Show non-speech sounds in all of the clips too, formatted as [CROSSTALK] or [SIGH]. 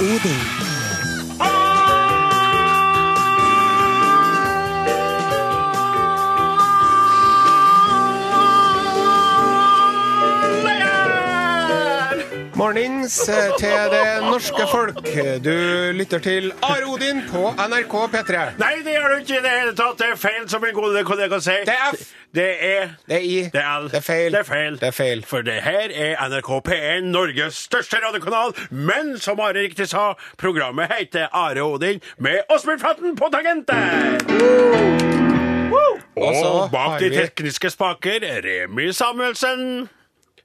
Odin. Eh, til det norske folk. Du lytter til Are Odin på NRK P3. Nei, det gjør du ikke i det hele tatt. Det er feil, som min gode kollega sier. Det er F. Det er Det er I. Det er L. Det er feil. Det er feil. Det er feil. For det her er NRK P1, Norges største radiokanal. Men som Are riktig sa, programmet heter Are Odin med Åsmund Flatten på tangentet. Så Og bak de tekniske spaker, Remi Samuelsen.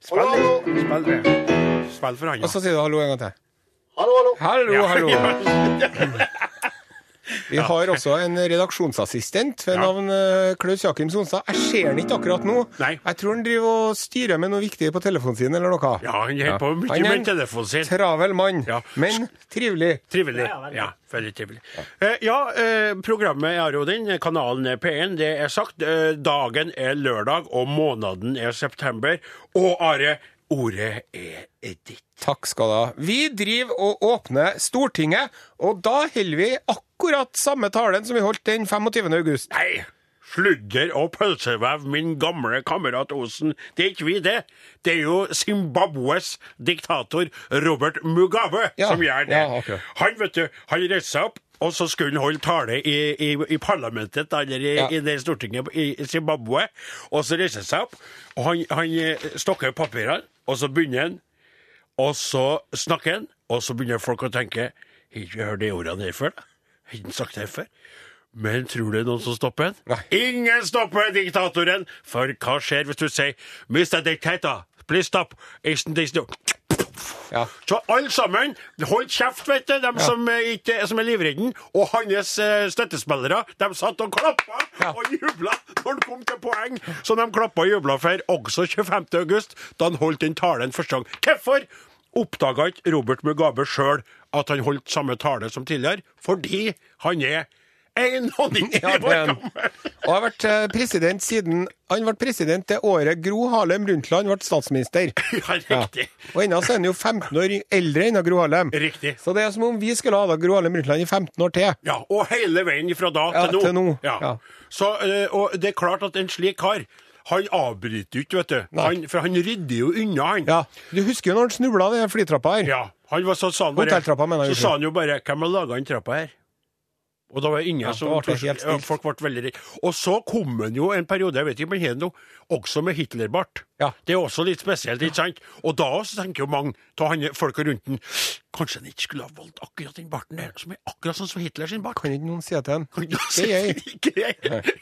Spill, spill, det. Spill for han, Og så sier du hallo en gang til. Hallo, hallo. Hallo, hallo. [LAUGHS] Vi har også en redaksjonsassistent ved Ja. navn eh, Klaus Jakim Sonstad. Jeg ser han ikke akkurat nå. Nei. Jeg tror han driver og styrer med noe viktig på telefonen sin eller noe. Ja, han holder på mye med en telefonen sin. Travel mann, Ja. men trivelig. Trivelig. Ja, veldig trivelig. Ja, ja, eh, programmet er Odin, kanalen er P1, det er sagt. Eh, dagen er lørdag, og måneden er september. Og Are, ordet er ditt. Takk skal du ha. Vi driver og åpner Stortinget, og da holder vi akkurat samme talen som vi holdt den 25. august. Nei, sludder og pølsevev, min gamle kamerat Osen. Det er ikke vi, det. Det er jo Zimbabwes diktator Robert Mugabe Ja, som gjør det. ja, okay. Han, vet du, han reiste seg opp. Og så skulle han holde tale i, i, i parlamentet, eller i, Ja. i det Stortinget i Zimbabwe. Og så reiser han seg opp, og han, han stokker papirene, og så begynner han. Og så snakker han, og så begynner folk å tenke Har ikke hørt de ordene her før? da? Har ikke sagt det her før? Men tror du det er noen som stopper han? Ingen stopper diktatoren! For hva skjer hvis du sier Mr. Dictator, please stop. Isn't this no? Ja. Så alle sammen, hold kjeft, vet du, de som, eh, ikke, som er livredden. Og hans eh, støttespillere, de satt og klappa Ja. og jubla når han kom til poeng. Så de klappa og jubla for også 25. august, da han holdt den talen første gang. Hvorfor oppdaga ikke Robert Mugabe sjøl at han holdt samme tale som tidligere? Fordi han er 91 år gammel! Og har vært eh, president siden Han ble president det året Gro Harlem Brundtland ble statsminister. Ja, [LAUGHS] Ja. riktig. Og ennå er han jo 15 år eldre enn Gro Harlem. Riktig. Så det er som om vi skulle ha Gro Harlem Brundtland i 15 år til. Ja, og hele veien fra da Ja, til nå. til nå, Ja. ja. Så, eh, og det er klart at en slik kar han avbryter jo ikke, vet du. Han, for han rydder jo unna, han. Ja, Du husker jo når han snubla den flytrappa her? Ja, han var så, sa han bare, så sa han jo bare 'Hvem har laga den trappa her?' Og da var det ingen Ja, som ble helt stilt. Folk ble veldig rik. Og så kom han jo en periode, jeg vet ikke om han har noe, også med Hitlerbart. Ja. Det er også litt spesielt, ikke sant? Og da også tenker jo mange av folka rundt den Kanskje han ikke skulle ha valgt akkurat den barten der, som er akkurat sånn som Hitler sin bart? Kan ikke noen si det til jeg. Ikke jeg.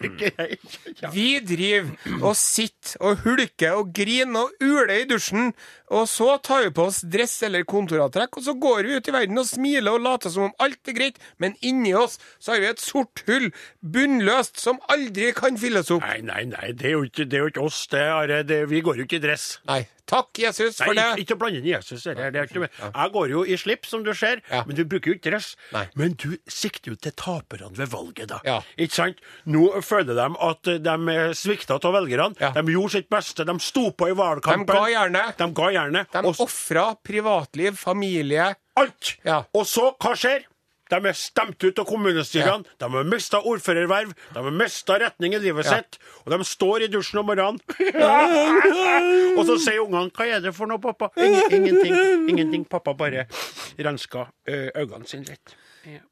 Ikke jeg. Ja. Vi driver og sitter og hulker og griner og uler i dusjen, og så tar vi på oss dress eller kontoravtrekk, og så går vi ut i verden og smiler og later som om alt er greit, men inni oss så har vi et sort hull, bunnløst, som aldri kan fylles opp. Nei, nei, nei, det er jo ikke, det er jo ikke oss. Det er, det, vi går jo ikke i dress. Nei. Takk, Jesus, Nei, for det. ikke, ikke blande inn Jesus. Det, er- det er ikke med. Jeg går jo i slips, som du ser, Ja. men du bruker jo ikke dress. Nei. Men du sikter jo til taperne ved valget, da. Ja. Ikke sant? Nå føler de at de svikta av velgerne. Ja. De gjorde sitt beste. De sto på i valgkampen. De ga gjerne. De ga gjerne. De Og ofra privatliv, familie alt. Ja. Og så, hva skjer? De er stemt ut av kommunestyrene, de har mista ordførerverv, de har mista retning i livet Ja. sitt, og de står i dusjen om morgenen. [LAUGHS] og så sier ungene 'Hva er det for noe, pappa?' Ingen, ingenting. Ingenting. Pappa bare renska øynene sine litt.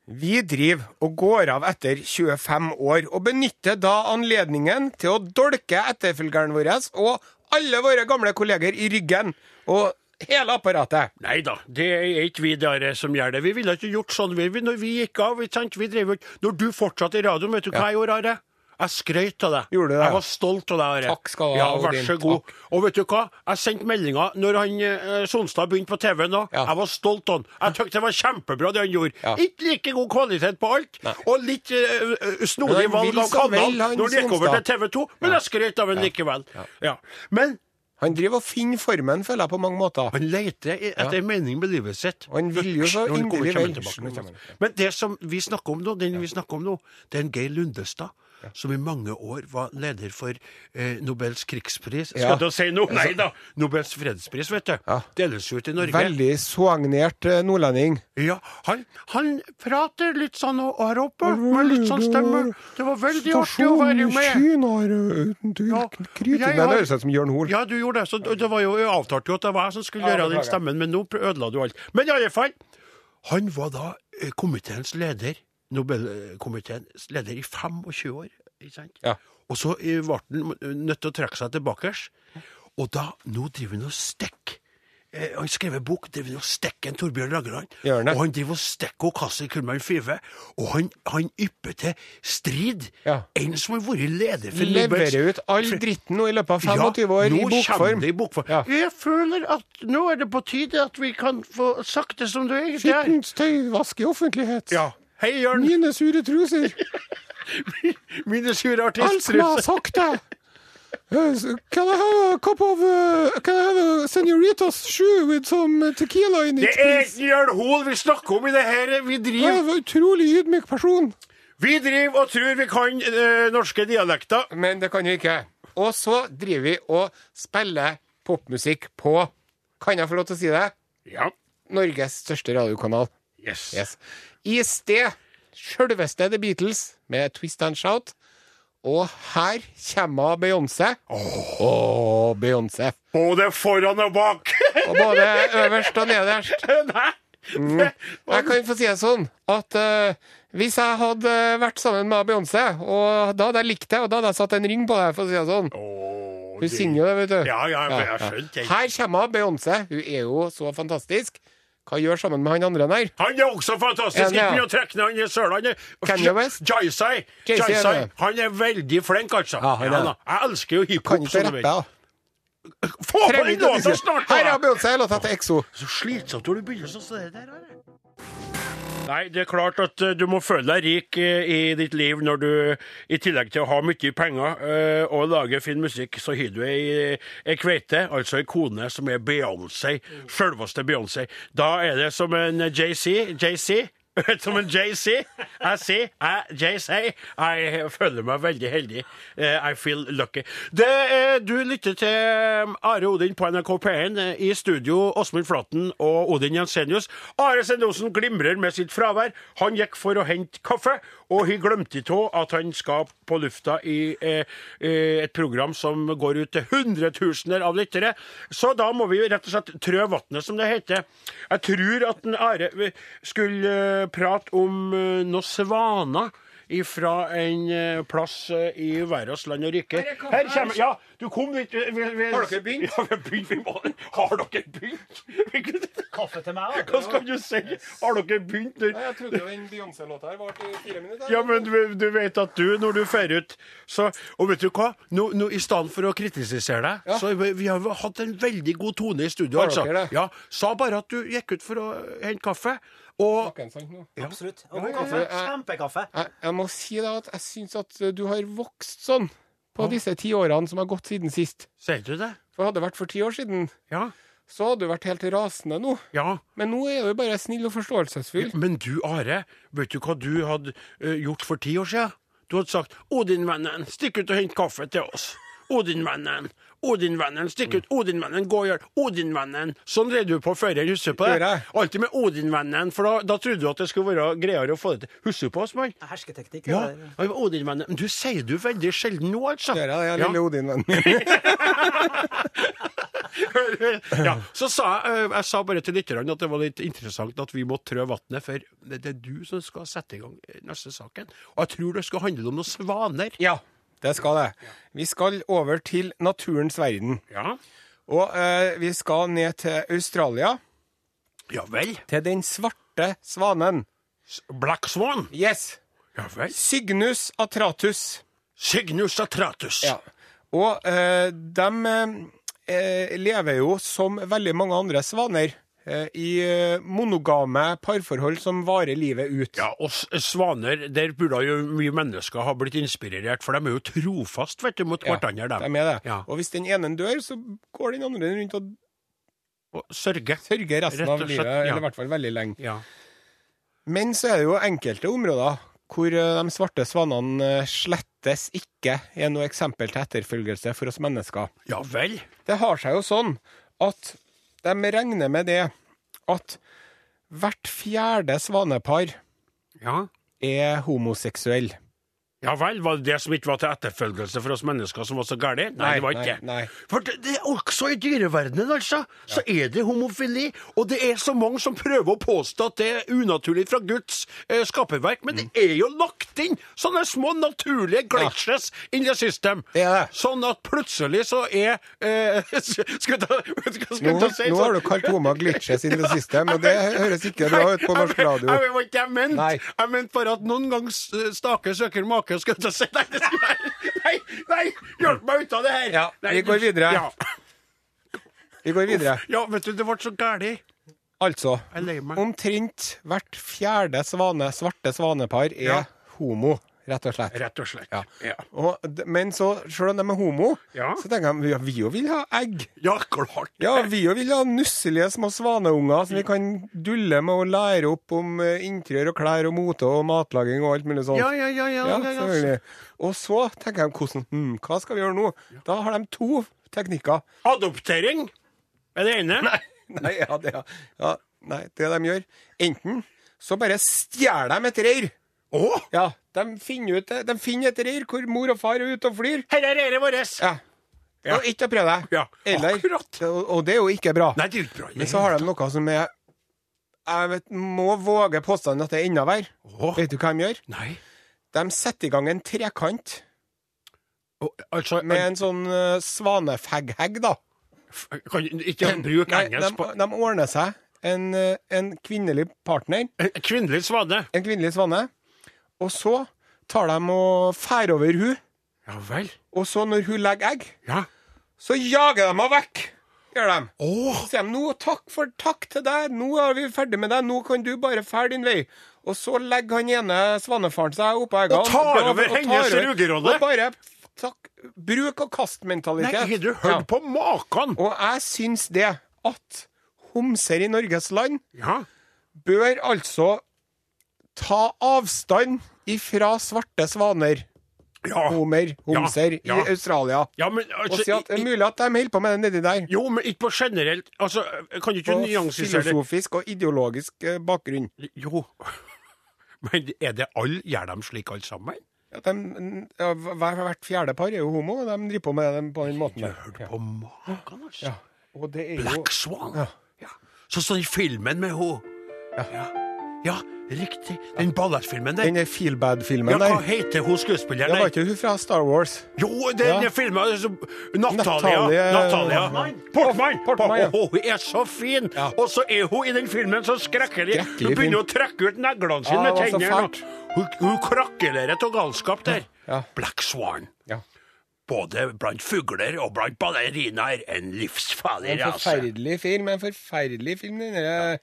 Vi driver og går av etter 25 år, og benytter da anledningen til å dolke etterfølgeren vår og alle våre gamle kolleger i ryggen. Og hele apparatet. Nei da, det er ikke vi der som gjør det. Vi ville ikke gjort sånn vi, når vi gikk av. Vi tenkte Vi drev ikke Når du fortsatte i radioen, vet du hva jeg gjorde, Are? Jeg skrøt av deg. Gjorde det? Jeg var stolt av deg, Are. Takk skal du ha, Ja, vær så god. Takk. Og vet du hva? Jeg sendte meldinger når han eh, Sonstad begynte på TV nå. Ja. Jeg var stolt av han. Jeg syntes det var kjempebra, det han gjorde. Ja. Ikke like god kvalitet på alt, Nei. og litt uh, snodig valg av kanal når det gikk over til TV 2, men jeg skrøt av han likevel. Ja. Men Han driver og finner formen, føler jeg, på mange måter. han leter etter en mening med livet sitt. Og han vil jo så inderlig vel. Men det som vi snakker om nå, den vi snakker om nå, det er en Geir Lundestad. Som i mange år var leder for eh, Nobels krigspris. Skal du si noe? Nei da! Nobels fredspris, vet du. Deles ut i Norge. Veldig soagnert eh, nordlending. Ja, han, han prater litt sånn her oppe, med litt sånn stemme. Det var veldig artig å være med. Kina er uten tvil Ja, kritisk. Det høres ut som Jørn Hoel. Ja, du gjorde det. Så det var jo avtalt jo at det var jeg som skulle gjøre den stemmen, men nå ødela du alt. Men i alle fall, han var da eh, komiteens leder, Nobelkomiteens leder i 25 år, ikke sant? Ja. Og så ble han nødt til å trekke seg tilbake. Og da, nå driver han og stikker. Eh, han skrev en bok, driver og stikker en Torbjørn Rageland. Og han driver og stikker Kassi Kullmann Five. Og han, han ypper til strid. Ja. En som har vært leder for Nobels- Leverer ut all dritten nå i løpet av 25 år i bokform. det i bokform. Ja. Jeg føler at nå er det på tide at vi kan få sagt det som det egentlig er. Skittent tøyvask i offentlighet. Ja. Hei, Jørn. Mine sure truser. [LAUGHS] Mine sure Alt jeg har sagt det. Uh, can I have a cup of uh, Can I have a senoritas shoe with some tequila in it? Det er ikke Jørn Hoel vi snakker om i det her. Vi driver Jeg er en utrolig ydmyk person. vi driver og tror vi kan eh, norske dialekter. Men det kan vi ikke. Og så driver vi og spiller popmusikk på Kan jeg få lov til å si det? Ja. Norges største radiokanal. Yes. Yes. I sted sjølveste The Beatles med Twist and Shout. Og her kommer Beyoncé. Åh, Beyoncé. Både foran og bak. [LAUGHS] Og både øverst og nederst. [LAUGHS] Mm. Jeg kan få si det sånn at uh, hvis jeg hadde vært sammen med Beyoncé, og da hadde jeg likt det, og da hadde jeg satt en ring på deg, for å si det sånn. Oh, Hun synger jo det, vet du. Ja, ja, jeg har skjønt det. Her kommer Beyoncé. Hun er jo så fantastisk. Hva gjør sammen med han andre der? Han er også fantastisk. Ikke ja. begynn å trekke ned han i søla. Jaisai. Han er veldig flink, altså. Ja, han er Jeg elsker jo Kan hiphop. ikke rappe, da. Få på den låta snart! Her er Beyoncé, låta til Exo. Så slitsomt når du begynner sånn som det der. er det. Nei, det er klart at eh, du må føle deg rik eh, i ditt liv når du, i tillegg til å ha mye penger eh, og lage fin musikk, så har du ei, ei kveite, altså ei kone, som er Beyoncé. Selveste Beyoncé. Da er det som en JC. JC. [LAUGHS] Som en JC. Jeg sier jeg, JC. Jeg føler meg veldig heldig. Eh, I feel lucky. Det, du lytter til um, Are Odin på NRK P1. eh, I studio Åsmund Flaten og Odin Jensenius. Are Sendosen glimrer med sitt fravær. Han gikk for å hente kaffe, og har glemt av at han skal på lufta i eh, et program som går ut til hundretusener av lyttere. Så da må vi rett og slett trø vannet, som det heter. Jeg tror at en Are skulle eh, prate om eh, noen svaner fra en eh, plass i verdens land og rike. Her er kommer Ja, du kom litt vi, vi, Har dere begynt? Ja, vi har begynt. Vi må, har dere begynt? [LAUGHS] Kaffe til meg, da. Hva skal du si? Har dere begynt? Jeg trodde jo den Beyoncé-låta her varte i fire minutter. Ja, men du, du vet at du, når du drar ut så, Og vet du hva? Nå, nå, I stedet for å kritisere deg, Ja. så vi, vi har hatt en veldig god tone i studio. Har altså. dere det? Ja, Sa bare at du gikk ut for å hente kaffe. Og nå. Absolutt. Og god kaffe. Kjempekaffe. Jeg, jeg må si da at jeg syns at du har vokst sånn på disse ti årene som har gått siden sist. Ser du det? For hadde det vært for ti år siden, Ja. så hadde du vært helt rasende nå. Ja. Men nå er du bare snill og forståelsesfull. Men du, Are, vet du hva du hadde uh, gjort for ti år siden? Du hadde sagt 'Odin-vennen, stikk ut og hent kaffe til oss'. Odin-vennen, Odin-vennen, stikk ut. Odin-vennen, gå og gjør Odin-vennen. Sånn drev du på før husker på det. Alltid med Odin-vennen, for da, da trodde du at det skulle være greiere å få det til. Husker du på oss, mann? Hersketeknikk. Ja, ja. Odin-vennen. Men du sier du veldig sjelden nå, altså. Det er jeg, lille Odin-vennen [LAUGHS] ja, så sa jeg, eh, jeg sa bare til lytterne at det var litt interessant at vi må trø vannet, for det, det er du som skal sette i gang neste saken. Og jeg tror det skal handle om noen svaner. Ja, det skal det. Vi skal over til naturens verden. Ja. Og eh, vi skal ned til Australia, Ja vel. til den svarte svanen. Black Swan. Yes. Ja vel. Cygnus atratus. Cygnus atratus. Ja. Og eh, de eh, lever jo som veldig mange andre svaner eh, i eh, monogame parforhold som varer livet ut. Ja, og svaner, der burde jo mye mennesker ha blitt inspirert, for de er jo trofast vet du, mot Ja, hverandre. de er det. Ja. Og hvis den ene dør, så går den andre rundt og Og sørger. sørger resten av livet, ja. eller i hvert fall veldig lenge. Ja. Men så er det jo enkelte områder hvor eh, de svarte svanene eh, slettes ikke er noe eksempel til etterfølgelse for oss mennesker. Ja vel? Det har seg jo sånn at de regner med det at hvert fjerde svanepar Ja. er homoseksuell. Ja vel, var det det som ikke var til etterfølgelse for oss mennesker som var så gale? Nei, Nei, det var ikke. nei. For det, det er også i dyreverdenen, altså, så er det homofili. Og det er så mange som prøver å påstå at det er unaturlig fra Guds eh, skaperverk, men det Mm. er jo lagt inn sånne små naturlige glitches in the system. Det det. Sånn at plutselig så er eh, [LAUGHS] Skal vi ta, skal Nå, ta si nå sånn? har du kalt Oma glitches in the system, og det høres ikke bra ut på norsk radio. Jeg, jeg, jeg, jeg ment. Jeg mente bare at noen ganger staker stake søker make, skal jeg si. Nei, det nei, nei, hjelp meg ut av det her. Ja, nei, vi går videre. Ja. Vi går videre. ja, vet du, det ble så gærlig. Altså, omtrent hvert fjerde svane, svarte svanepar er Ja. homo, rett og slett. Rett og slett. Ja. Ja, Og, d- men så, selv om de er homo, Ja. så tenker de ja, vi jo vil ha egg. Ja, klart. Ja, vi jo vil ha nusselige små svaneunger som vi kan dulle med og lære opp om eh, interiør og klær og mote og matlaging og alt mulig sånt. Ja, ja, ja, ja, Ja, ja, selvfølgelig. Og så tenker de hvordan, hm, hva skal vi gjøre nå? Da har de to teknikker. Adoptering er det ene. Nei, ja, det, ja, nei, det de gjør Enten så bare stjeler de et reir. Å, Ja, de finner, ut, de finner et reir hvor mor og far er ute og flyr. her er reiret vårt. Ja. Ja. Og ikke prøv deg. Ja, Eller, akkurat. Og, og det er jo ikke bra. Nei, det er ikke bra. Men så har de noe som er Jeg vet, må våge påstanden at det er enda verre. Oh. Vet du hva de gjør? Nei. De setter i gang en trekant Oh, altså, med en sånn uh, svanefegghegg, da. kan ikke bruke engelsk på de, de ordner seg en, eh, en kvinnelig partner, En Kvinnelig svane. en kvinnelig svane, og så tar de og fær over hun, Ja vel. og så når hun legger egg, Ja. så jager de henne vekk. Gjør de. Oh. Så sier de nå takk for takk til deg, nå er vi ferdig med deg, nå kan du bare fære din vei. Og så legger han ene svanefaren seg oppå eggene. Og tar over og hennes rugerolle. Og bare takk, bruk og kast-mentalitet. har du hørt på maken? Og jeg syns det at homser i Norges land Ja. bør altså ta avstand ifra svarte svaner, Ja. homer, homser, Ja, ja. i Australia. ja, men Og altså si at det er mulig at de holder på med det nedi der. Jo, men ikke på generelt Altså, kan du ikke På nyansere det? filosofisk og ideologisk eh, bakgrunn. Jo. [LAUGHS] Men er det alle Gjør de slik alle sammen? Ja, de, ja, hvert fjerde par er jo homo, og de driver på med det på den måten der. Hørte på maken, altså. Ja. Og det er jo Black Swan. Ja. Ja. Så sånn i filmen med henne Ja. ja. Ja, riktig. Den ballettfilmen der. Den der feelbad-filmen Ja, hva heter hun skuespilleren Det var der? ikke hun fra Star Wars. Jo, den Ja. filmen Natalia. Natalia. Portman. Portman, ja. Hun er så fin! Ja. Og så er hun i den filmen så skrekkelig. Hun begynner å trekke ut neglene sine Ja, med tennene. Hun, hun krakelerer av galskap der. Ja. Black Swan. Ja. Både blant fugler og blant ballerinaer. En livsfarlig En rase. forferdelig film. En forferdelig film, den der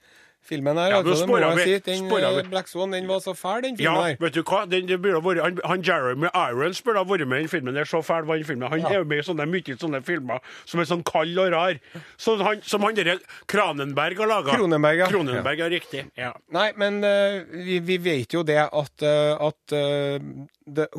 filmen her. Ja, altså, det må jeg vi- si. Den vi. eh, Black Swan den var så fæl, den Ja, filmen her. vet du hva? Den, vært, han, han Jeremy Irons burde ha vært med i den filmen. der, Så fæl var den filmen. Han er jo med i sånne, mye sånne filmer som er sånn kald og rar. Sånn han, som han derre Kranenberg har laga. Kronenberg, ja. Kronenberg, ja. Riktig. Ja. Nei, men uh, vi, vi vet jo det at, uh, at uh,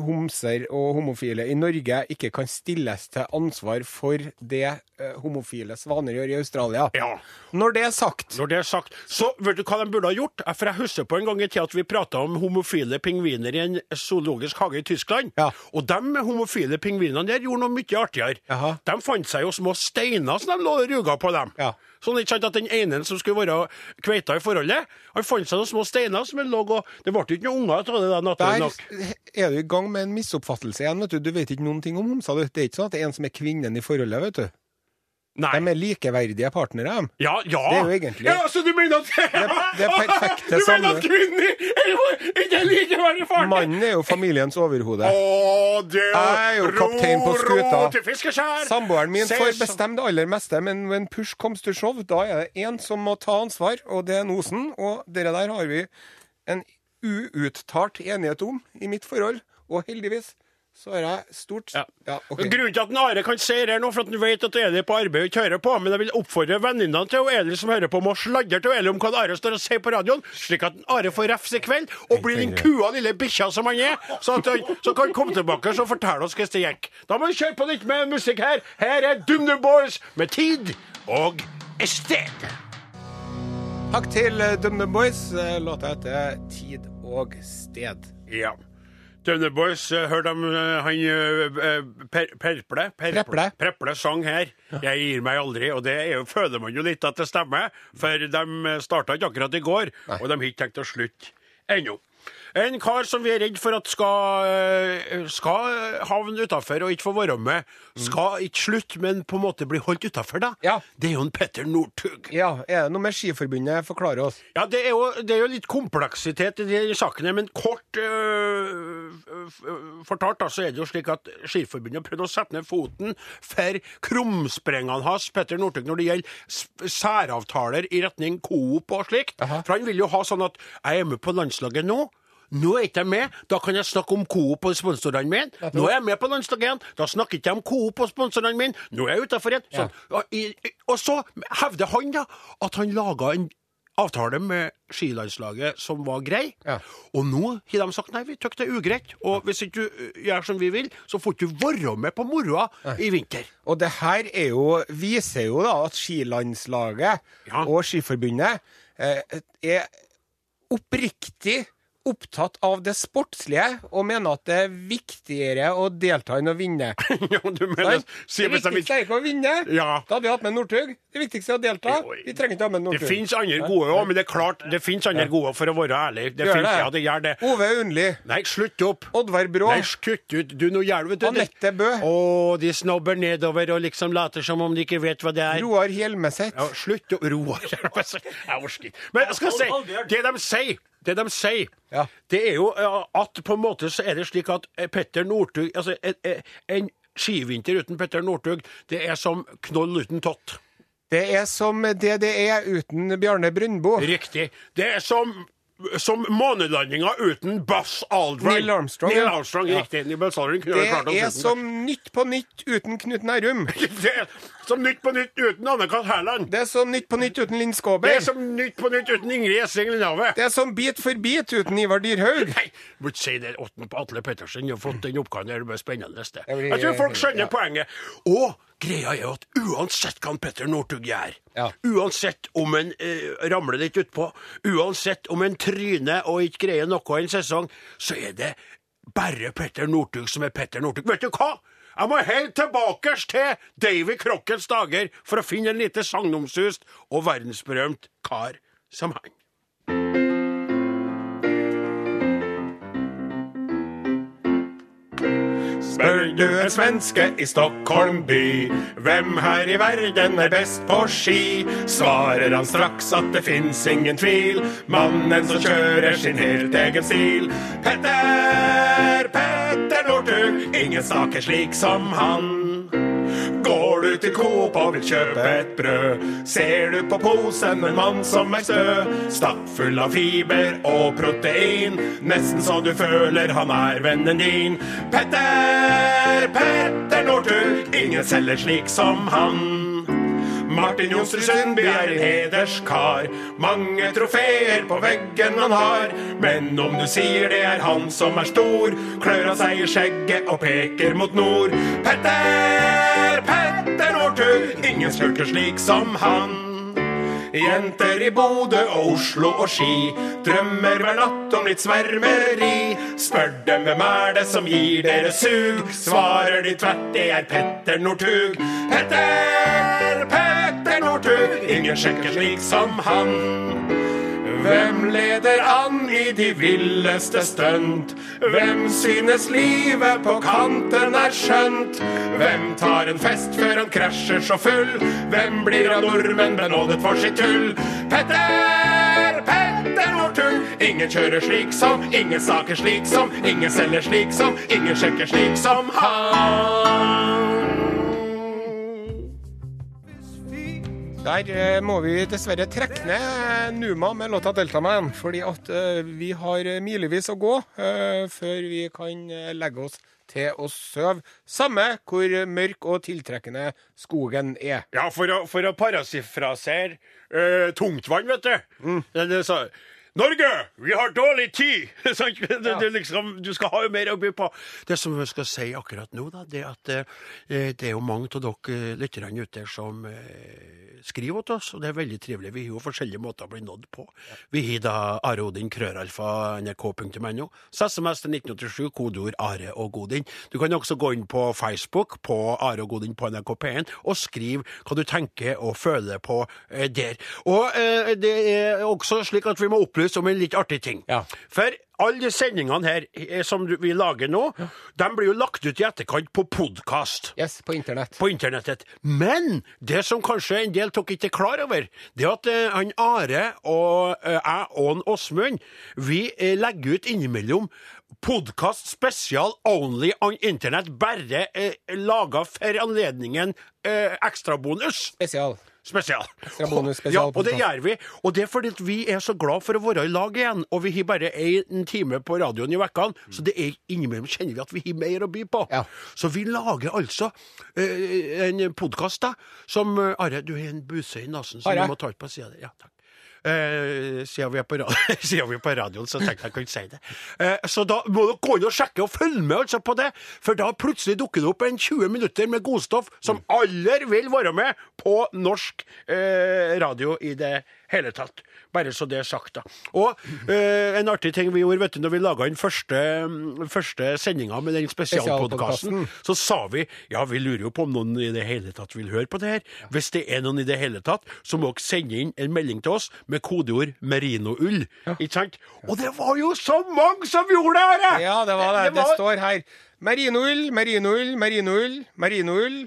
homser og homofile i Norge ikke kan stilles til ansvar for det homofile svaner gjør i Australia. ja. Når det er sagt Når det er sagt, så vet du hva de burde ha gjort? For jeg husker på en gang i tida at vi prata om homofile pingviner i en zoologisk hage i Tyskland. Ja. Og de homofile pingvinene der gjorde noe mye artigere. Jaha. De fant seg jo små steiner som de lå og ruga på dem. Ja. Sånn ikke sant at Den ene som skulle være kveita i forholdet, han fant seg noen små steiner som lå og Det ble ikke noen unger av det, da, naturlig Der nok. er du i gang med en misoppfattelse igjen. vet Du Du vet ikke noen ting om homser. du. Det er ikke sånn at det er en som er kvinnen i forholdet. vet du. Nei. De er likeverdige partnere. Ja, ja. Det er jo egentlig- Ja, Så du mener at det er perfekte [LAUGHS] Du mener at kvinnen er ikke likeverdig partner? Mannen er jo familiens overhode. Å, det Jeg er jo kaptein på skuta. Samboeren min får bestemme det aller meste, men when push comes to shove, da er det én som må ta ansvar, og det er Nosen. Og dere der har vi en uuttalt enighet om i mitt forhold, og heldigvis så har jeg stort Ja. ja okay. Grunnen til at en Are kan si det her nå, for at han vet at Eli er på arbeid og ikke hører på, men jeg vil oppfordre venninnene til Eli som hører på, om å sladre til Eli om hva Are står og sier på radioen, slik at Are får refs i kveld og blir den kua lille bikkja som han er, så, at han, så kan han komme tilbake og fortelle oss hvordan det gikk. Da må vi kjøre på litt med musikk her. Her er DumDum Boys med Tid og Sted. Takk til DumDum Boys. Låta heter 'Tid og sted'. Ja. Døvne Boys, hørte hør dem eh, han eh, per, Perple Preple. Preple sang her. 'Jeg gir meg aldri', og det er jo, føler man jo litt at det stemmer. For de starta ikke akkurat i går, og de har ikke tenkt å slutte ennå. En kar som vi er redd for at skal, eh, skal havne utafor og ikke få være med. Skal ikke slutte, men på en måte bli holdt utafor, da. Ja. Det er jo en Petter Northug. Ja, er det noe med Skiforbundet Forklare oss? Ja, det er, jo, det er jo litt kompleksitet i de sakene, men kort øh, øh, fortalt da, så er det jo slik at Skiforbundet har prøvd å sette ned foten for krumsprengene hans, Petter Northug, når det gjelder særavtaler i retning Coop og slikt. For han vil jo ha sånn at jeg er med på landslaget nå. Nå er ikke jeg med, da kan jeg snakke om Coop og sponsorene mine. Nå er jeg med på landslaget igjen, da snakker ikke jeg om Coop og sponsorene mine. Nå er jeg utafor igjen. Sånn. Og, så hevder han da at han laga en avtale med skilandslaget som var grei. Ja. Og nå har de sagt nei, vi syns det er ugreit. Og hvis ikke du gjør som vi vil, så får du ikke være med på moroa i vinter. Og det her er jo, viser jo da at skilandslaget Ja. og Skiforbundet eh, er oppriktig opptatt av det sportslige, og mener at det er viktigere å delta enn å vinne. [LAUGHS] ja, du mener det viktigste er ikke å vinne. Ja. Da hadde vi hatt med Northug. Det viktigste er å delta. Vi trenger ikke ha med Det fins andre gode òg, men det er klart, det fins andre gode, for å være ærlig. Det Gjør finnes, det? ja, det gjør det. Ove Undli. Nei, slutt opp. Oddvar Brå. Nei, kutt ut. Du, nå gjør du. Anette Bø. Å, de snobber nedover og liksom later som om de ikke vet hva det er. Roar Hjelmeset. Ja, slutt å roe Jeg orker ikke. Men jeg skal si, det de sier, det de sier, Ja. det er jo at på en måte så er det slik at eh, Petter Northug Altså, en, en skivinter uten Petter Northug, det er som knoll uten tott. Det er som det det er uten Bjarne Brundbo. Riktig. Det er som som månelandinga uten Buzz Aldrin. Neil Armstrong, Neil. Armstrong, Ja. riktig. Neil Buzz Aldrin kunne Det klart er som Nytt på nytt uten Knut Nærum. [LAUGHS] Det er som Nytt på nytt uten Anne-Kat. Hærland. Det er som Nytt på nytt uten Linn Det er som Nytt på nytt uten Ingrid Gjessing Lindhave. Det er som Bit for bit uten Ivar Dyrhaug. Nei, ikke si det åtten på Atle Pettersen. Har fått den oppgaven. Det blir spennende. Det. Jeg Jeg tror folk skjønner ja. poenget. Og greia er jo at uansett hva Petter Northug gjør, Ja. uansett om en eh, ramler litt utpå, uansett om en tryner og ikke greier noe en sesong, så er det bare Petter Northug som er Petter Northug. Vet du hva? Jeg må helt tilbake til Davy Crockets dager for å finne en lite sagnomsust og verdensberømt kar som han. Spør du en svenske i Stockholm by hvem her i verden er best på ski, svarer han straks at det fins ingen tvil. Mannen som kjører sin helt egen stil. Petter, Petter Northug, ingen sak er slik som han. Til Coop og vil kjøpe et brød, ser du på posen en mann som er stø. Stappfull av fiber og protein, nesten så du føler han er vennen din. Petter, Petter Northug, ingen selger slik som han. Martin Johnsrud Sundby er en hederskar. Mange trofeer på veggen han har. Men om du sier det er han som er stor, klør han seg i skjegget og peker mot nord. Petter, Petter ingen spurter slik som han. Jenter i Bodø og Oslo og Ski drømmer hver natt om litt svermeri. Spør dem hvem er det som gir dere sug, svarer de tvert det er Petter Northug. Petter, Petter Northug, ingen sjekker slik som han. Hvem leder an i de villeste stunt? Hvem synes livet på kanten er skjønt? Hvem tar en fest før han krasjer så full? Hvem blir av nordmenn benådet for sitt tull? Petter, Petter vår tull! ingen kjører slik som, ingen saker slik som, ingen selger slik som, ingen sjekker slik som han. Der eh, må vi dessverre trekke ned Numa med låta 'Deltaman', fordi at eh, vi har milevis å gå eh, før vi kan eh, legge oss til å sove, samme hvor mørk og tiltrekkende skogen er. Ja, for å, for å parasifrasere uh, tungtvann, vet du. Mm. Norge, vi har dårlig tid! [LAUGHS] Det, det, liksom, du skal ha jo mer å by på. Det som jeg skal si akkurat nå, da, det er at eh, det er jo mange av dere eh, lytterne ute som eh, skriver til oss, og det er veldig trivelig. Vi har jo forskjellige måter å bli nådd på. Vi har da Are Odin, krøralfa, nrk.no. SMS til 1987, kodeord Are og Godin. Du kan også gå inn på Facebook på Are og Godin på NRK P1 og skrive hva du tenker og føler på eh, der. Og eh, det er også slik at vi må opplyse om en litt artig ting. Ja. For alle sendingene her eh, som vi lager nå, de blir jo lagt ut i etterkant på podkast Yes, på internett. på internettet. Men det som kanskje en del tok ikke klar over, det er at uh, han Are og uh, jeg og Åsmund, vi uh, legger ut innimellom podkast spesial only on internett, bare uh, laga for anledningen uh, ekstrabonus. Spesial. Spesial. Ekstra [LAUGHS] ja, og det gjør vi. Og det er fordi at vi er så glad for å være i lag igjen. Og vi har bare en time på radioen i vekkene, så det er innimellom kjenner vi at vi har mer å by på. Ja. Så vi lager altså eh, en podkast som eh, Are, du har en buse i nesen som Are? du må ta ut på sida. Ja, takk. Eh, siden, vi på ra- [LAUGHS] siden vi er på radioen, så tenkte jeg jeg kunne si det. Eh, så da må dere gå inn og sjekke og følge med altså på det, for da plutselig dukker det opp en 20 minutter med godstoff som alle vil være med på norsk eh, radio i det hele tatt. Bare så det er sagt, da. Og eh, en artig ting vi gjorde vet du, når vi laga den første, mm, første sendinga med den spesialpodkasten, så sa vi ja, vi lurer jo på om noen i det hele tatt vil høre på det her. Hvis det er noen i det hele tatt, så må dere sende inn en melding til oss med kodeord merinoull. Ikke sant? Og det var jo så mange som gjorde det! Her! Ja, det var det. Det var- står her merinoull, merinoull, merinoull, merinoull.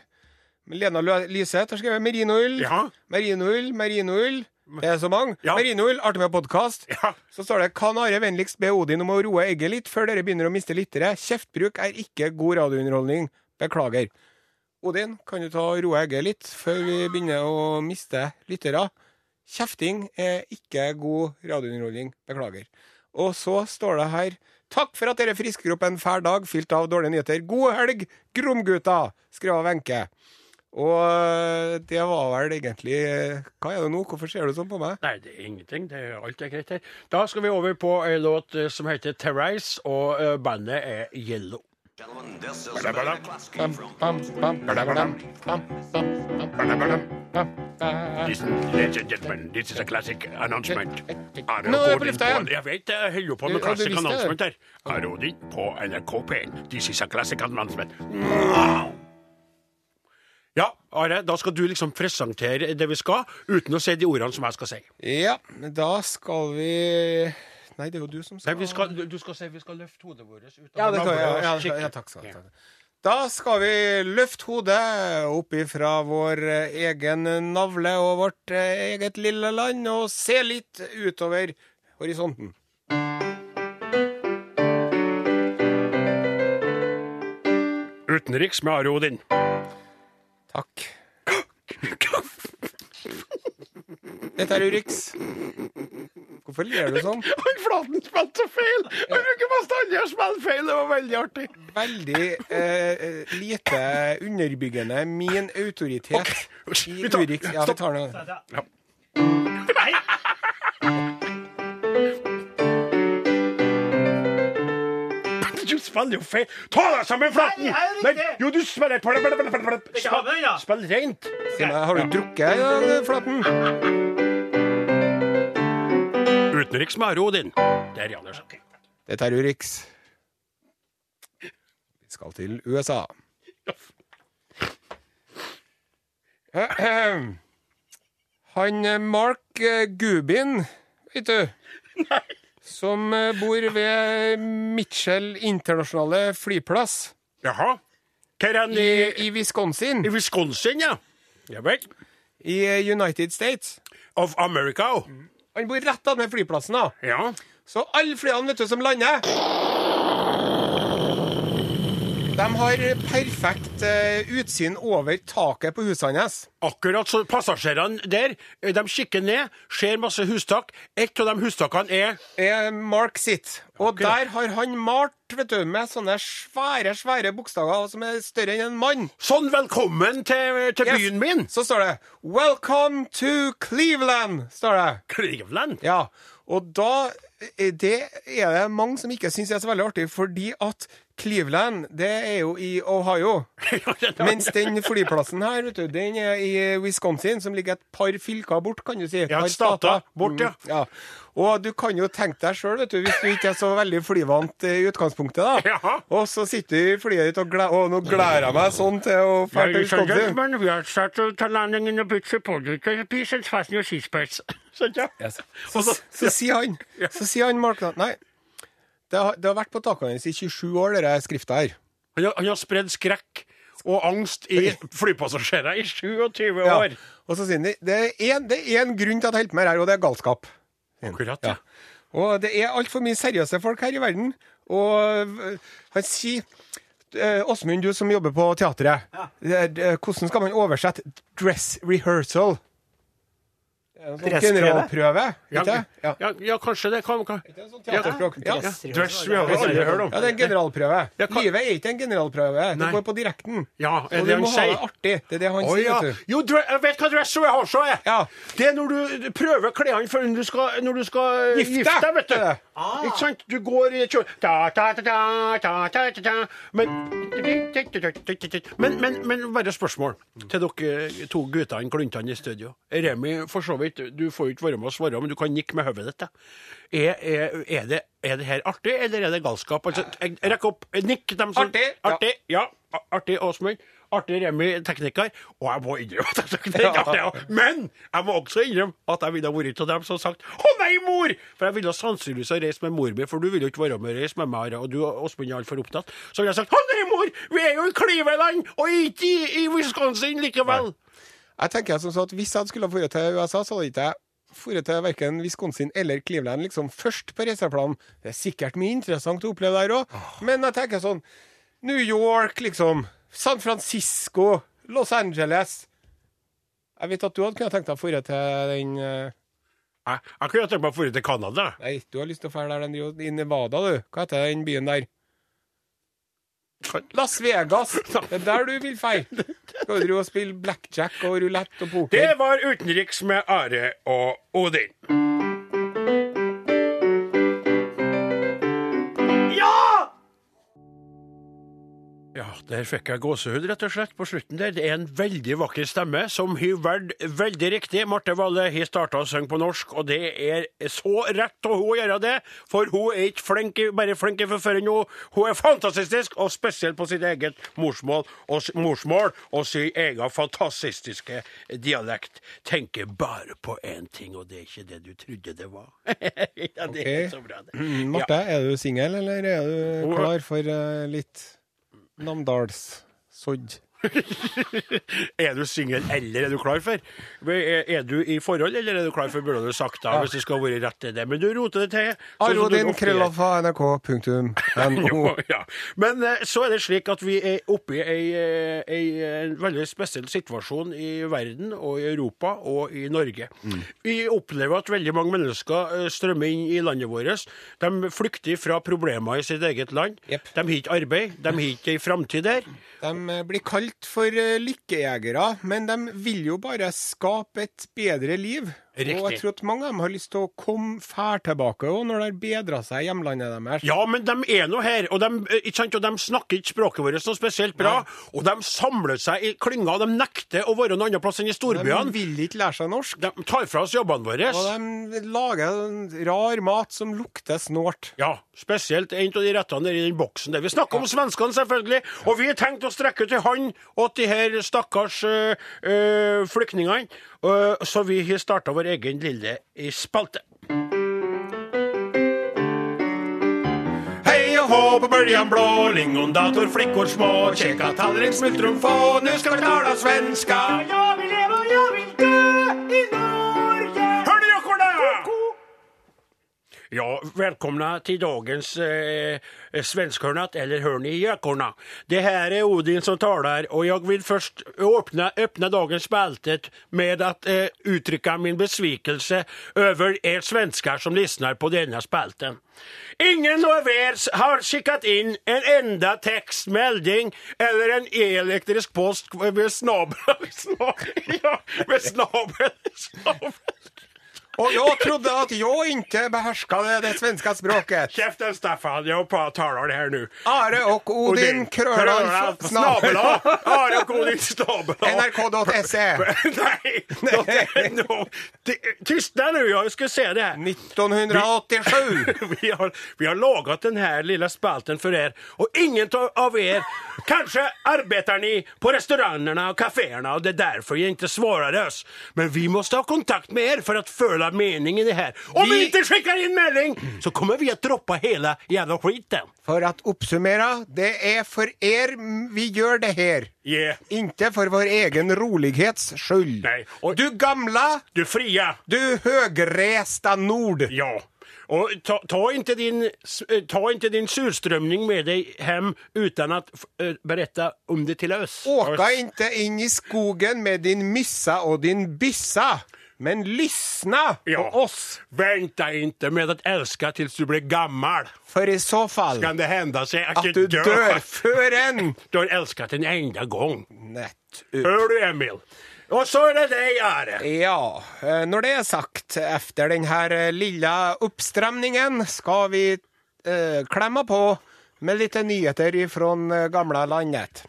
Lena Lyseth har skrevet merinoull, Ja. merinoull, merinoull. Det er så mange. Ja. Merinoull, artig med podkast. Ja. Så står det Kan Are vennligst be Odin om å roe egget litt før dere begynner å miste lyttere? Kjeftbruk er ikke god radiounderholdning. Beklager. Odin, kan du ta og roe egget litt før vi begynner å miste lyttere? Kjefting er ikke god radiounderholdning. Beklager. Og så står det her Takk for at dere frisker opp en fæl dag fylt av dårlige nyheter. God helg, Gromgutta! skrev Wenche. Og øh, det var vel egentlig øh, Hva er det nå? Hvorfor ser du sånn på meg? Nei, det er ingenting. Det er, alt er greit her. Da skal vi over på låt eh, som heter Terrace, og eh, bandet er Yellow. Gentlemen, this is a very classic Bam, from bam, bam, badabadam, bam, bam, bam, badabadam, bam, bam. Listen, ladies and gentlemen, this is a classic announcement. Are Nå er jeg på lufta igjen. Jeg vet jeg holder på med Ja, classic announcement her. Are på NRK P1. This is a classic announcement. Ja, Are, da skal du liksom presentere det vi skal, uten å si de ordene som jeg skal si. Ja, da skal vi Nei, det er jo du som Nei, skal vi skal, du skal si vi skal løfte hodet vårt ut av Ja, det kan jeg. Ja, ja, ja, takk skal du ha. Da skal vi løfte hodet opp ifra vår eh, egen navle og vårt eh, eget lille land og se litt utover horisonten. Utenriks med Are Odin. Takk. Dette er Urix. Hvorfor ler du sånn? [LAUGHS] Han Flaten spilte så feil! Han bruker bestandig å spille feil. Det var veldig artig. Veldig eh, eh, lite underbyggende min autoritet okay. i vi tar- Urix. Ja, vi tar det. Du spiller jo feil. Ta deg sammen, Flaten! Nei, er jo, du spiller. Spill rent. Si meg, har du drukket, ja, Flaten? Utenriks med Are. Der, ja. Der. Dette er Urix. Vi skal til USA. Han eh, Mark eh, Gubin, vet du, som eh, bor ved Mitchell internasjonale flyplass Jaha. Hvor er han i, i, i Wisconsin i Wisconsin, ja? Ja vel. i United States. Of America. Han bor rett ved flyplassen, da. Ja. Så alle flyene vet du, som lander De har perfekt eh, utsyn over taket på husene hans. Akkurat så passasjerene der, eh, de kikker ned, ser masse hustak. Et av de hustakene er er Mark sitt. Og Akkurat. der har han malt vet du, med sånne svære svære bokstaver som er større enn en mann. Sånn, velkommen til, til Yes. byen min! Så står det 'Welcome to Cleveland'. står det. Cleveland. Ja, og da eh, Det er det mange som ikke syns er så veldig artig, fordi at Cleveland, det er jo i Ohio. [LAUGHS] Mens den flyplassen her, vet du, den er i Wisconsin, som ligger et par fylker bort, kan du si. Ja, stater bort, ja. Mm, ja. Og du kan jo tenke deg sjøl, vet du, hvis du ikke er så veldig flyvant i utgangspunktet, da. Ja. Og så sitter du i flyet ditt og gleder Å, nå gleder jeg meg sånn til å dra til Wisconsin. we are set to landing in a bit supported. Please fasten your seatbelts. Sånn, ja. Så, så, sier han, så sier han Mark Nei, det har, det har vært på takene hans i 27 år, denne skrifta her. Han har, han har spredd skrekk og angst i flypassasjerer i 27 Ja. år. Og så sier han det er en, det en grunn til at jeg holder på med det her, og det er galskap. Akkurat, Ja. ja. Og det er altfor mye seriøse folk her i verden. Og han sier øh, Åsmund, du som jobber på teatret. det er- Hvordan skal man oversette 'dress rehearsal'? Det er en sånn Generalprøve, Ja, ikke ja, Ja. ja, kanskje det kan, kan. Det er sånn teaterspråk. Ja. Ja. Dress rehearsal, har jeg hørt om. Ja, det er en generalprøve. Ja, hva- Livet er ikke en generalprøve. Det går på direkten. Ja, er og det du må ha det artig. Det er det han oh, sier, ja. vet du. Jo, jeg vet hva dress rehearsal er. Ja. Det er når du prøver klærne før du skal, når du skal eh, Gifte gifte deg, vet du. Ah. Ikke sant? Du går i kjole. Men, men, men, men bare spørsmål til dere to guttene, kluntene i studio. Remi, for så vidt, du får jo ikke være med og svare, men du kan nikke med hodet ditt. Er, er, er, det, er det her artig, eller er det galskap? Altså, jeg opp. Nikk dem som Artig. Artig, ja. ja Artig, Åsmund. Artig Remi, tekniker. Og jeg må innrømme at jeg er artig. ja. Men jeg må også innrømme at jeg ville vært av dem som sagt 'Å nei, mor!' For jeg ville sannsynligvis ha reist med mor mi, for du ville jo ikke være med og reise med meg, og du Åsmund er altfor opptatt. Så ville jeg sagt 'Å nei, mor! Vi er jo i Cleveland, og ikke i, i Wisconsin likevel'. Jeg tenker som så at Hvis jeg skulle ha dratt til USA, så hadde ikke jeg dratt til verken Wisconsin eller Cleveland liksom først på reiseplanen. Det er sikkert mye interessant å oppleve der òg, men jeg tenker sånn New York, liksom. San Francisco. Los Angeles. Jeg vet at du hadde kunnet tenkt deg å dra til den uh... Jeg, jeg kunne tenkt meg å dra til Canada. Nei, du har lyst til å dra der i Nevada, du. Hva heter den byen der? Las Vegas. Det er der du vil feire. Skal du og spille blackjack og rulett og poker? Det var utenriks med Are og Odin. Ja, der fikk jeg gåsehud, rett og slett, på slutten der. Det er en veldig vakker stemme som har valgt veldig riktig. Marte Valle har starta å synge på norsk, og det er så rett av hun å gjøre det. For hun er ikke flink, bare flink i forføring, hun, hun er fantastisk, og spesielt på sitt eget morsmål og, morsmål og sin egen fantastiske dialekt. Tenker bare på én ting, og det er ikke det du trodde det var. [LAUGHS] ja, det er Ok. så bra, det. Marte, Marte, er du singel, eller er du klar for uh, litt Namdalssodd? [LAUGHS] Er du singel, eller er du klar for? Er, du i forhold, eller er du klar for, burde du sagt da, hvis det skal være rett til det. Men du roter det til. Arodin krøllalfa nrk.no. Ja. Men eh, så er det slik at vi er oppe i ei, eh, ei, eh, veldig spesiell situasjon i verden og i Europa og i Norge. Mm. Vi opplever at veldig mange mennesker strømmer inn i landet vårt. De flykter fra problemer i sitt eget land. Yep. De har ikke arbeid, de har ikke ei framtid der. De blir kalt for eh, lykkejegere, men de vil jo bare skape et bedre liv. Riktig. Og jeg tror at mange av dem har lyst til å komme fær tilbake òg, når det har bedra seg i hjemlandet deres. Ja, men de er nå her, og de, eh, sant, og de snakker ikke språket vårt noe spesielt bra. Og de samler seg i klynger, de nekter å være noen annen plass enn i De vil ikke lære seg norsk. De tar fra oss jobbene våre. Og de lager rar mat som lukter snålt. Ja, spesielt en av de rettene der i den boksen der. Vi snakker om svenskene, selvfølgelig. Og vi har tenkt å strekke ut en hånd til de her stakkars øh, øh, flyktningene. Øh, så vi har starta vår egen lille i spalte. Hei og hå på böljan blå, lingondator, flickor små, käka tallrik, smultron få, nu ska vi tala svenska. Ja, vi lever, ja, jag Ja, välkomna till dagens eh, svenskhörnat eller hör i gökorna. Det här är Odin som talar och jag vill först öppna, öppna dagens spaltet med att eh, uttrycka min besvikelse över er svenskar som lyssnar på denna spalten. Ingen av er har skickat in en enda textmelding eller en elektrisk post med snabel... [LAUGHS] snabel [LAUGHS] ja, med snabel... [LAUGHS] snabel. Och jag trodde att jag inte behärskade det svenska språket. Käften Staffan, jag talar det här nu. Are och Odin Krölan snabel Are och Odin snabel NRK.se Nej, no, no. Nu, jag ska säga det här. 1987. [LAUGHS] Vi har, vi har lagat den här lilla spalten för er och ingen av er, kanske arbetar ni på restaurangerna och kaféerna och det är därför jag inte svarar oss. Men vi måste ha kontakt med er för att föla meningen i det her. Om vi ikke sender inn melding så kommer vi å droppe hele jævla skiten. For å oppsummere, det er for er vi gjør det her. Yeah. Inte for vår egen rolighets skyld. Nej. Och- Du gamla, Du fria. du högresta nord. Ja. Og ta, ta, inte din, eh, ta inte din surströmning med deg hjem uten å uh, berette om det til oss. Åka ikke inn i skogen med din myssa og din byssa. Men lyssna Ja. på oss. Vänta inte med att älska tills du blir gammal. För i så fall Kan det hända sig att, att du dör förrän... [LAUGHS] Du har älskat en enda gång. Nätt ut. Hör du Emil? Og så er det deg, Are. Ja, Når det er sagt, efter denne lille eh, skal vi eh, klemme på med litt nyheter fra gamle landet.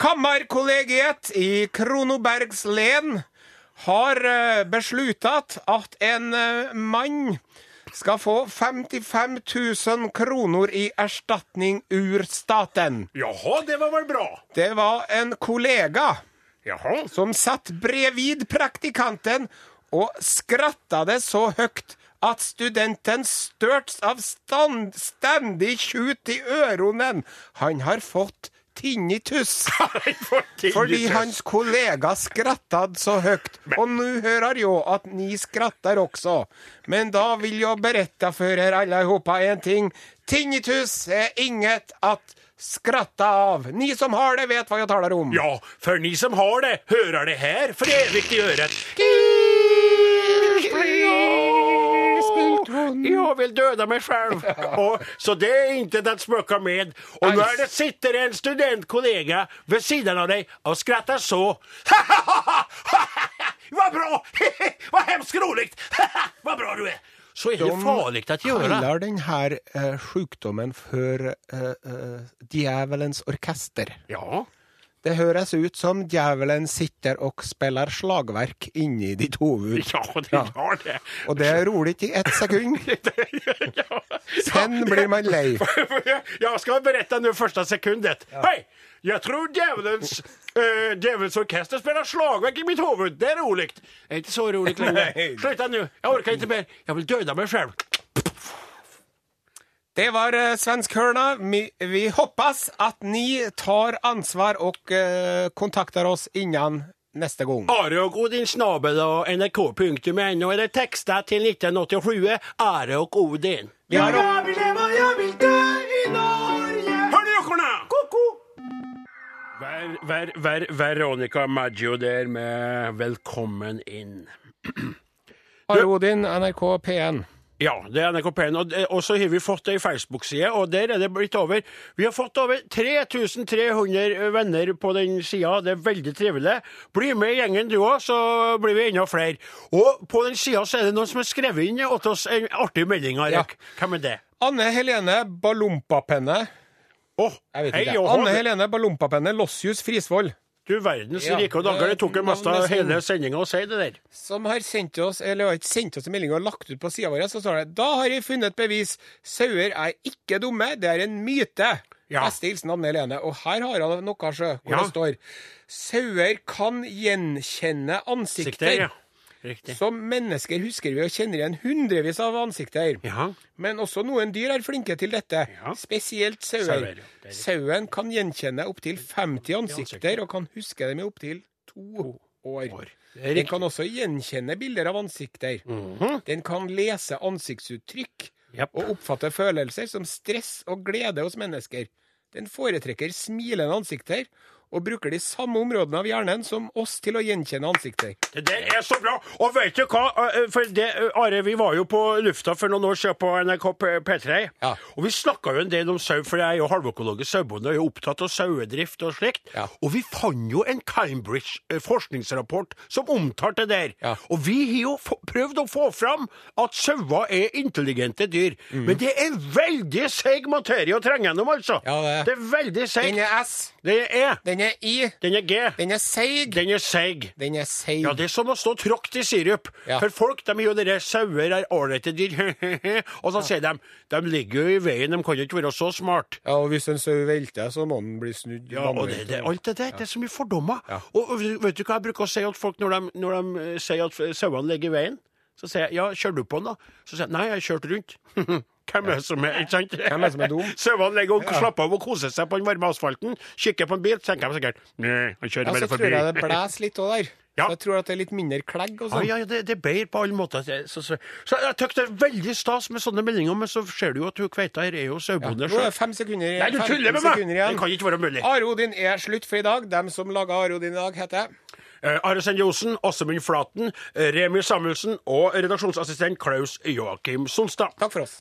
Ja. Kammarkollegiet i Kronobergs len har besluttet at en mann skal få 55 000 kroner i erstatning ur staten. Jaha, det var vel bra. Det var en kollega Jaha. som satt bredvid praktikanten og skratta det så høyt at studenten størts av stand, stendig tjut i øronen. Han har fått tinnitus. [LAUGHS] Fordi hans kollega skrattade så høyt. Og nå hører jo at ni skratter også. Men da vil jeg berette for dere alle sammen en ting. Tinnitus er inget at skratta av. Ni som har det vet hva jeg taler om. Ja, for ni som har det, hører det her for evig i örat. Jag vill döda mig själv. [LAUGHS] Och, så det är inte att spöka med. Och nå er det sitter en studentkollega vid sidan av dig och skrattar så. [LAUGHS] Vad bra! [LAUGHS] Vad hemskt roligt! Vad bra du är! Så er det De å gjøre. De kallar denne här eh, sjukdomen uh, djevelens eh, djävulens orkester. Ja. Det høres ut som djevelen sitter og spiller slagverk inni ditt hoved. [LAUGHS] Ja, det gjør det. Og det är ikke i ett sekund. [LAUGHS] ja. Sen blir man lei. [LAUGHS] Jeg skal berette nå første sekundet. Ja. Hei! Jeg tror djevelens, äh, djevelens orkester spiller slagverk i mitt hode. Det er rolig. Det er ikke så rolig lenger. Slutt nå. Jeg orker ikke inte mer. Jag vill döda meg själv. Det var svensk Svenskhörna. Vi, vi hoppas att ni tar ansvar och uh, kontaktar oss innan neste gang. Are og Odin snabel og nrk.no eller teksta til 1987 Are og Odin. Vi har Jeg vil leve, jeg vil dø i Norge. Hörni jockorna! Koko! Ver, ver, ver, Veronica Maggio der med 'Velkommen inn'. Are Odin, NRK P1. Ja, det er NRK P1. Og, og så har vi fått ei Facebook-side, og der er det blitt over Vi har fått over 3300 venner på den sida. Det er veldig trivelig. Bli med i gjengen du òg, så blir vi enda flere. Og på den sida så er det noen som har skrevet inn til oss en artig melding. Ja. Erik. Hvem er det? Anne Helene ikke. og- Anne Helene Ballompapenne Lossius Frisvold. Du verdens Ja, rike og dager. Det tok jo mest av hele sendinga å si det der. som har sendt oss eller har ikke sendt oss en melding og lagt ut på sida vår, så står det Da har jeg funnet bevis. Sauer er ikke dumme, det er en myte. Ja. Beste hilsen Anne Helene. Og her har hun noe, sjø, hvor Ja. det står Sauer kan gjenkjenne ansikter. Sikter, ja. Riktig. Som mennesker husker vi og kjenner igjen hundrevis av ansikter. Ja. Men også noen dyr er flinke til dette. Ja. Spesielt sauer. Er. Sauen kan gjenkjenne opptil 50 ansikter, og kan huske dem i opptil to år. Er Den kan også gjenkjenne bilder av ansikter. Den kan lese ansiktsuttrykk yep. og oppfatte følelser som stress og glede hos mennesker. Den foretrekker smilende ansikter og bruker de samme områdene av hjernen som oss til å gjenkjenne ansikter. Det der er så bra! Og vet du hva? For det, Are, vi var jo på lufta for noen år siden på NRK P- P3. Ja. Og vi snakka jo en del om sau, for jeg er jo halvøkologisk sauebonde og er opptatt av sauedrift og slikt. Ja. Og vi fant jo en Cambridge-forskningsrapport som omtalte det der. Ja. Og vi har jo prøvd å få fram at sauer er intelligente dyr. Mm. Men det er veldig seig materie å trenge gjennom, altså. Ja, det det er veldig seigt. Den er S. Den er E. Den er I. Den er G. Den er seig. Den er seig. Den er seig. Ja, det er som å stå tråkt i sirup. Ja. For folk de gjør jo dere sauer er ålreite dyr. [LAUGHS] og så sier de de ligger jo i veien, de kan jo ikke være så smart. Ja, og hvis en sau velter, så må den bli snudd. Ja, og det, det, alt det der, det er så mye fordommer. Og, og vet du hva jeg bruker å si til folk når de, når de eh, sier at sauene ligger i veien? Så sier jeg ja, kjører du på den da? Så sier jeg nei, jeg har kjørt rundt. [LAUGHS] Hvem er det som er, ikke sant? Hvem er som er dum? [LAUGHS] Sauene ligger og slapper av og koser seg på den varme asfalten, kikker på en bil, tenker de sikkert nei, han kjører Ja, så tror jeg det blåser litt òg der. [LAUGHS] Ja. Så jeg tror at det er litt mindre klegg og Ja, sånn. ja, det, det er bedre på alle måter. Så, så, så jeg syns det er veldig stas med sånne meldinger, men så ser du jo at hun kveita her er jo sauebonde Nå er det fem sekunder Nei, du tuller med meg! Det kan ikke være mulig. Are Odin er slutt for i dag. Dem som laga Are Odin i dag, heter Are Sende Osen, Åsemund Flaten, eh, Remi Samuelsen og redaksjonsassistent Klaus Joakim Sonstad. Takk for oss.